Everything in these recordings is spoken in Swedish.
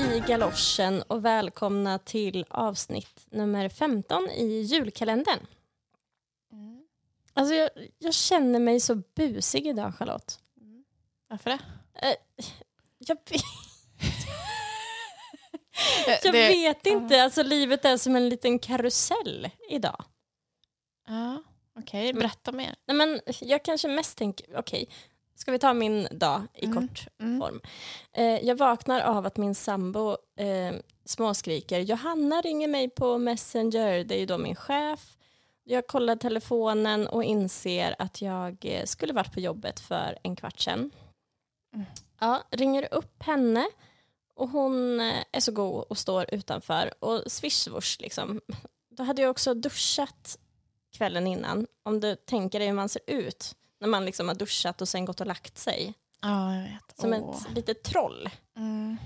galoschen och välkomna till avsnitt nummer 15 i julkalendern. Mm. Alltså jag, jag känner mig så busig idag Charlotte. Varför det? Eh, jag vet, Eh, jag det- vet inte, alltså livet är som en liten karusell idag. Ja, okej. Berätta mer. Nej, men jag kanske mest tänker, okej, ska vi ta min dag i Mm. kort Mm. form? Eh, jag vaknar av att min sambo eh, småskriker, Johanna ringer mig på Messenger, det är ju då min chef. Jag kollar telefonen och inser att jag eh, skulle varit på jobbet för en kvart sedan. Mm. Ja, ringer upp henne och hon eh, är så god och står utanför och swish liksom. Då hade jag också duschat kvällen innan. Om du tänker dig hur man ser ut när man liksom har duschat och sen gått och lagt sig. Ja, jag vet. Som Åh. ett litet troll. Mm.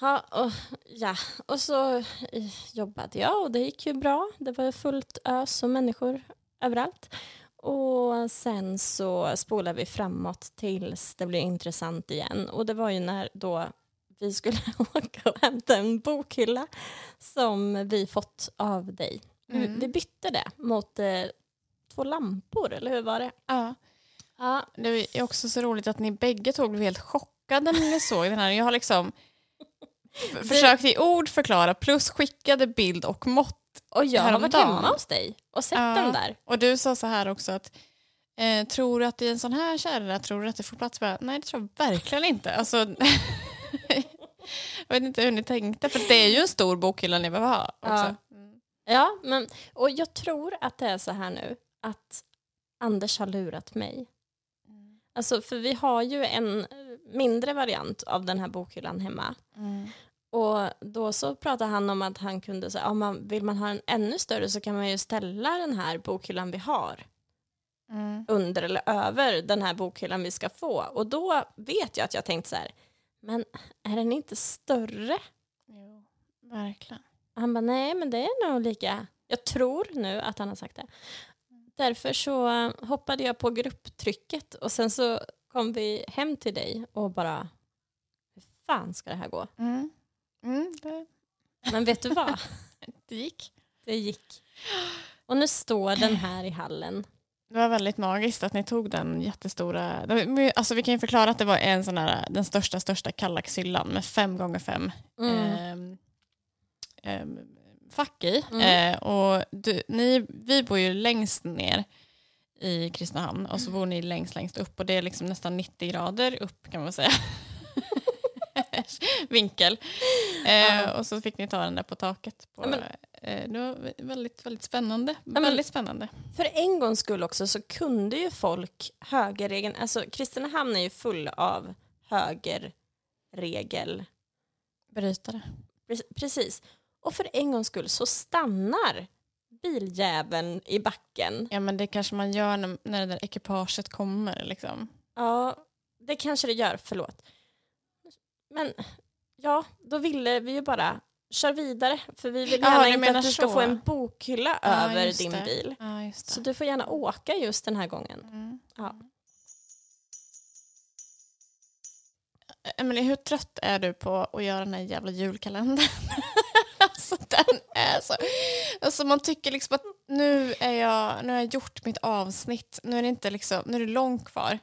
Ja, och, ja. och så eh, jobbade jag och det gick ju bra. Det var fullt ös och människor överallt. Och sen så spolade vi framåt tills det blev intressant igen. Och det var ju när då vi skulle åka och hämta en bokhylla som vi fått av dig. Mm. Vi bytte det mot eh, två lampor, eller hur var det? Ja. Ja, Det är också så roligt att ni bägge två blev helt chockade när ni såg den här. Jag har liksom försökt i ord förklara plus skickade bild och mått. och jag har varit hemma hos dig och sett Ja. den där. Och du sa så här också att eh, tror du att i en sån här kärra tror du att det får plats? Bara, Nej, det tror jag verkligen inte. Alltså, jag vet inte hur ni tänkte, för det är ju en stor bokhylla ni behöver ha också. Mm. Ja, men, och jag tror att det är så här nu att Anders har lurat mig. Alltså, för vi har ju en mindre variant av den här bokhyllan hemma. Mm. Och då så pratade han om att han kunde säga, om man, vill man ha en ännu större så kan man ju ställa den här bokhyllan vi har Mm. under eller över den här bokhyllan vi ska få. Och då vet jag att jag tänkt så här, men är den inte större? Jo, verkligen. Han bara, nej men det är nog lika. Jag tror nu att han har sagt det. Därför så eh, hoppade jag på grupptrycket och sen så kom vi hem till dig och bara, hur fan ska det här gå? Mm. Mm, det, Men vet du vad? det gick. Det gick. Och nu står den här i hallen. Det var väldigt magiskt att ni tog den jättestora... Alltså vi kan ju förklara att det var en sån här, den största, största kallaxhyllan med fem gånger fem Mm. ehm, ehm, fack i. Mm. Eh, och du, ni, vi bor ju längst ner i Kristinehamn och så bor ni längst, längst upp och det är liksom nästan 90 grader upp kan man säga. Vinkel. Eh. Och så fick ni ta den där på taket. På, men- eh, det var väldigt, väldigt spännande. men- väldigt spännande. För en gångs skull också så kunde ju folk högerregeln, alltså Kristinehamn är ju full av högerregel Brytare. Pre- Precis. Och för en gångs skull så stannar biljäveln i backen. Ja men det kanske man gör när, när det där ekipaget kommer liksom. Ja, det kanske det gör, förlåt. Men ja, då ville vi ju bara köra vidare för vi vill Ja, gärna du inte att du ska så. få en bokhylla Ja, över din det. bil. Ja Så du får gärna åka just den här gången. Mm. Ja. Emelie, hur trött är du på att göra den här jävla julkalendern? alltså den är så... Alltså man tycker liksom att nu, är jag, nu har jag gjort mitt avsnitt, nu är det inte liksom, nu är det långt kvar.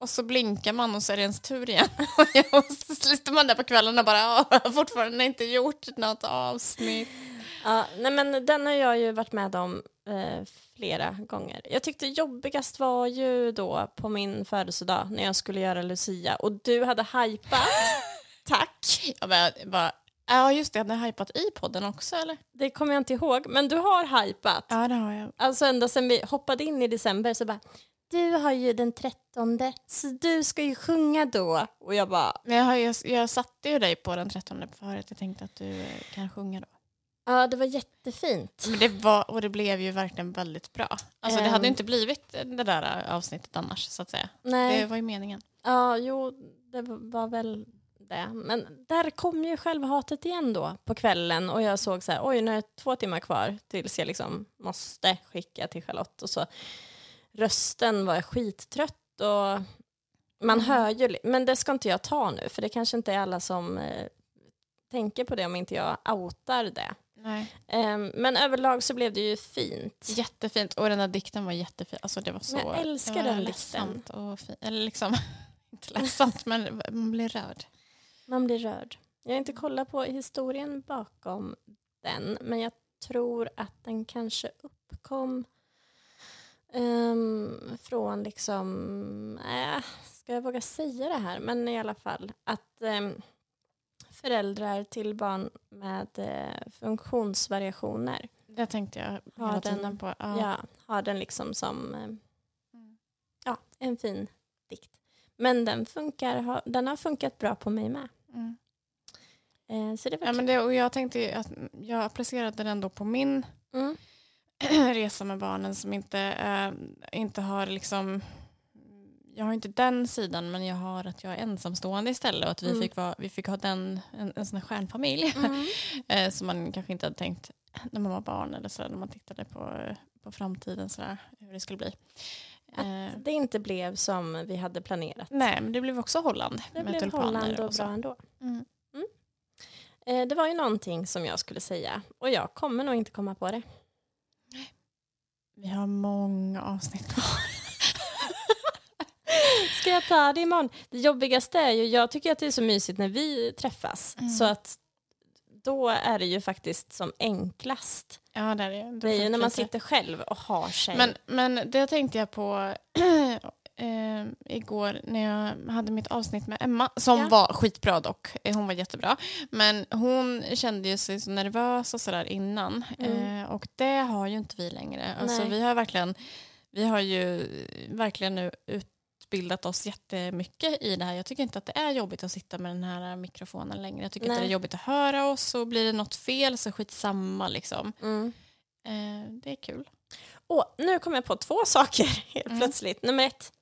Och så blinkar man och så är det ens tur igen. och så sitter man där på kvällen och bara, "Ja, jag har fortfarande inte gjort något avsnitt. Ja, nej men den har jag ju varit med om eh, flera gånger. Jag tyckte jobbigast var ju då på min födelsedag när jag skulle göra Lucia och du hade hypat. Tack. Jag bara, ja just det, jag hade hypat i podden också eller? Det kommer jag inte ihåg, men du har hypat. Ja det har jag. Alltså ända sedan vi hoppade in i december så bara du har ju den trettonde så du ska ju sjunga då. Och jag bara Men jag, har, ju- jag satte ju dig på den 13 på förut. Jag tänkte att du kan sjunga då. ja det var jättefint. Men det var, och det blev ju verkligen väldigt bra. Alltså det hade ju Ehm. inte blivit det där avsnittet annars så att säga. Nej, Det var ju meningen. ja jo det var väl det. Men där kom ju självhatet igen då på kvällen och jag såg så här oj nu är det två timmar kvar tills jag liksom måste skicka till Charlotte och så rösten var skittrött och man Mm. hör ju, men det ska inte jag ta nu för det kanske inte är alla som eh, tänker på det om inte jag outar det. Ehm, men överlag så blev det ju fint. Jättefint. Och den där dikten var jättefin. Alltså det var så... Men jag älskar den ledsamt och fint. Eller liksom, inte ledsamt men man blir rörd. Man blir rörd. Jag har inte kollat på historien bakom den, men jag tror att den kanske uppkom ehm, från liksom, äh, ska jag våga säga det här, men i alla fall att ehm, föräldrar till barn med eh, funktionsvariationer Det tänkte jag Har den- på. ja. Ja. har den liksom som eh, Mm. ja, en fin dikt. Men den, funkar, den har funkat bra på mig med. Mm. Eh, så det var Ja, men det, och jag tänkte att jag applicerade den då på min mm. resa med barnen som inte, eh, inte har liksom jag har inte den sidan men jag har att jag är ensamstående istället och att vi, Mm. fick, vara, vi fick ha den, en, en sån här stjärnfamilj Mm. eh, som man kanske inte hade tänkt när man var barn eller så när man tittade på, på framtiden så där, hur det skulle bli. Eh, Det inte blev som vi hade planerat. nej men det blev också Holland Det blev Holland och och bra ändå. Mm. Eh, det var ju någonting som jag skulle säga och jag kommer nog inte komma på det. Vi har många avsnitt kvar. Ska jag ta det imorgon? Det jobbigaste är ju, jag tycker att det är så mysigt när vi träffas. Mm. Så att då är det ju faktiskt som enklast. Ja, det är det. Det är ju när man sitter själv och har sig. Men, men det tänkte jag på eh, igår när jag hade mitt avsnitt med Emma, som Ja. var skitbra dock. Eh, Hon var jättebra. Men hon kände ju sig så nervös och sådär innan. Mm. Eh, och det har ju inte vi längre. Alltså, vi har verkligen, vi har ju verkligen nu utbildat oss jättemycket i det här. Jag tycker inte att det är jobbigt att sitta med den här mikrofonen längre. Jag tycker inte Nej. det är jobbigt att höra oss och blir det något fel så skitsamma liksom. mm. Eh, det är kul. Åh, nu kom jag på två saker helt Mm. plötsligt. Nummer ett.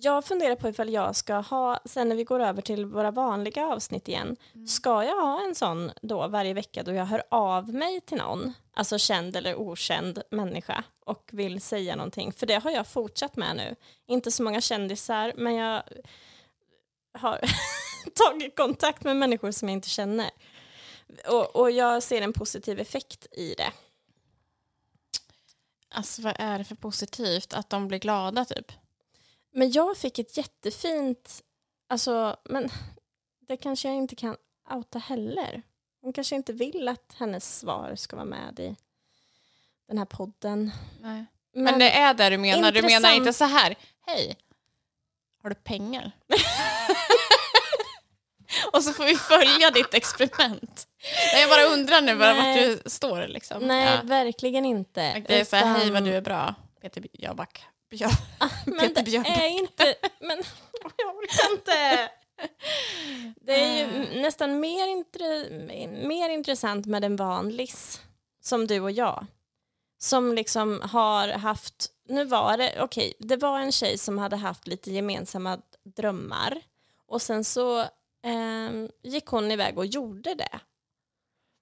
Jag funderar på ifall jag ska ha, sen när vi går över till våra vanliga avsnitt igen, Mm. ska jag ha en sån då varje vecka då jag hör av mig till någon, alltså känd eller okänd människa och vill säga någonting? För det har jag fortsatt med nu. Inte så många kändisar, men jag har tagit kontakt med människor som jag inte känner. Och, och jag ser en positiv effekt i det. Alltså vad är det för positivt? Att de blir glada typ? Men jag fick ett jättefint, alltså, men det kanske jag inte kan outa heller. Hon kanske inte vill att hennes svar ska vara med i den här podden. Nej. Men, Men, det är det du menar? Du menar Intressant. inte så här, hej, har du pengar? Och så får vi följa ditt experiment. Nej, Jag bara undrar nu bara vart du står. Liksom. nej, Ja. verkligen inte. Det är så här, hej vad du är bra. Peter Jöback. Björ. Men Peter det Björk. är inte, men jag orkar inte. Det är ju Ah. nästan mer, intre, mer intressant med en vanlis som du och jag. Som liksom har haft, nu var det, okej, det var en tjej som hade haft lite gemensamma drömmar och sen så ehm, gick hon iväg och gjorde det.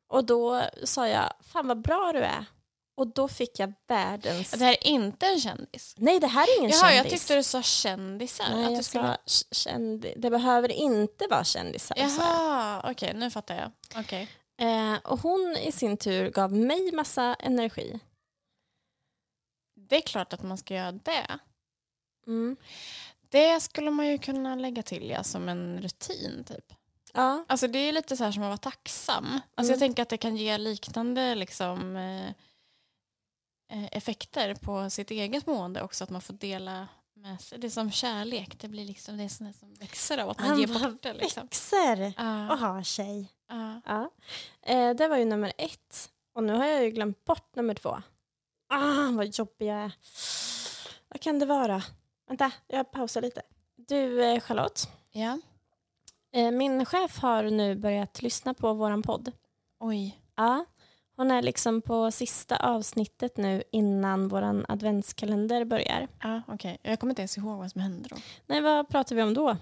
Och då sa jag, fan vad bra du är. Och då fick jag världens... Det här är inte en kändis. Nej, det här är ingen Jaha, jag kändis. tyckte du sa kändisar. Nej, jag skulle... sa kändi- Det behöver inte vara kändisar. sa jag. Jaha, okej nu fattar jag. Okej. Eh, och hon i sin tur gav mig massa energi. Det är klart att man ska göra det. Mm. Det skulle man ju kunna lägga till ja, som en rutin typ. Ja, Alltså det är lite så här som att vara tacksam. Alltså Mm. jag tänker att det kan ge liknande liksom, eh, effekter på sitt eget mående också. Att man får dela med sig. Det är som kärlek. Det blir liksom det är sånt som växer av att man Han ger bort det. Liksom. växer Ja, och har sig. ja. Ja. Eh, det var ju nummer ett. Och nu har jag ju glömt bort nummer två. Ah, vad jobbig jag är. Vad kan det vara? Vänta, jag pausar lite. Du eh, Charlotte, ja. eh, min chef har nu börjat lyssna på våran podd. Oj. Ja, hon är liksom på sista avsnittet nu innan våran adventskalender börjar. Ja, okej. Jag kommer inte ens ihåg vad som hände då. Nej, vad pratar vi om då?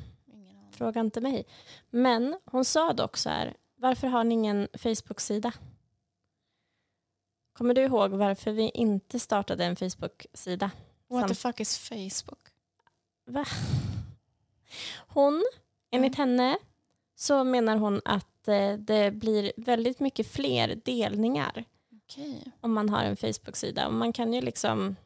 Fråga inte mig. Men hon sa dock så här, varför har ni ingen Facebook-sida? Kommer du ihåg varför vi inte startade en Facebook-sida? What the fuck is Facebook? Va? Hon, enligt henne, så menar hon att att eh, det blir väldigt mycket fler delningar Okej. om man har en Facebook-sida. Och man kan ju liksom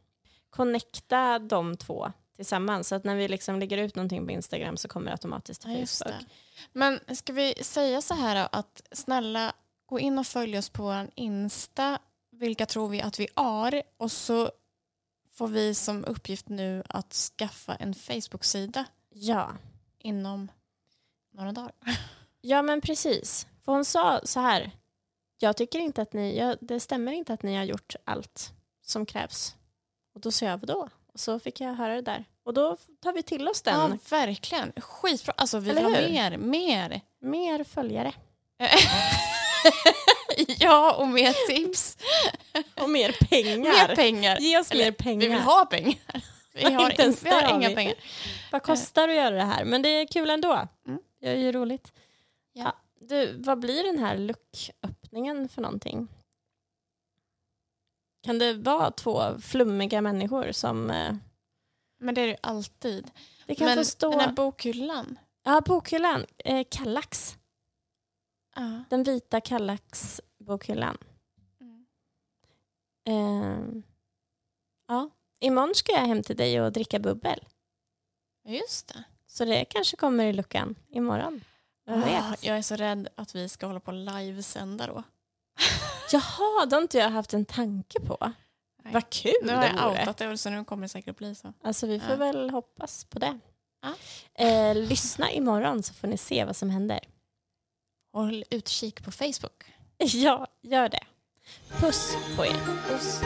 connecta de två tillsammans. Så att när vi liksom lägger ut någonting på Instagram så kommer det automatiskt till Ja, Facebook. Men ska vi säga så här då, att snälla gå in och följ oss på vår Insta. Vilka tror vi att vi är? Och så får vi som uppgift nu att skaffa en Facebook-sida Ja. inom några dagar. Ja, men precis. För hon sa så här. Jag tycker inte att ni, jag, det stämmer inte att ni har gjort allt som krävs. Och då sa jag vadå? Och så fick jag höra det där. Och då tar vi till oss den. Ja, verkligen. Skitbra. Alltså vi Eller vill ha hur? mer, mer. Mer följare. ja, och mer tips. Och mer pengar. Mer pengar. Ge oss Eller, mer pengar. Vi vill ha pengar. Vi har, Inte ens vi har inga vi. pengar. Vad kostar det att göra det här? Men det är kul ändå. Mm. Det är ju roligt. Ja. Du, vad blir den här lucköppningen för någonting? Kan det vara två flummiga människor som... Eh, Men det är det ju alltid. det kan Men få stå... den här bokhyllan. Ja, bokhyllan. Eh, Kallax. Ja. Den vita Kallax-bokhyllan. Mm. Eh, ja. Imorgon ska jag hem till dig och dricka bubbel. Just det. Så det kanske kommer i luckan imorgon. Ah, jag är så rädd att vi ska hålla på och livesända då. Jaha, det har inte jag haft en tanke på. Nej. Vad kul Nu har jag outat det så nu kommer det säkert bli så. Alltså vi får Ja. väl hoppas på det. Ja. Eh, lyssna imorgon så får ni se vad som händer. Håll utkik på Facebook. Ja, gör det. Puss på er. Puss.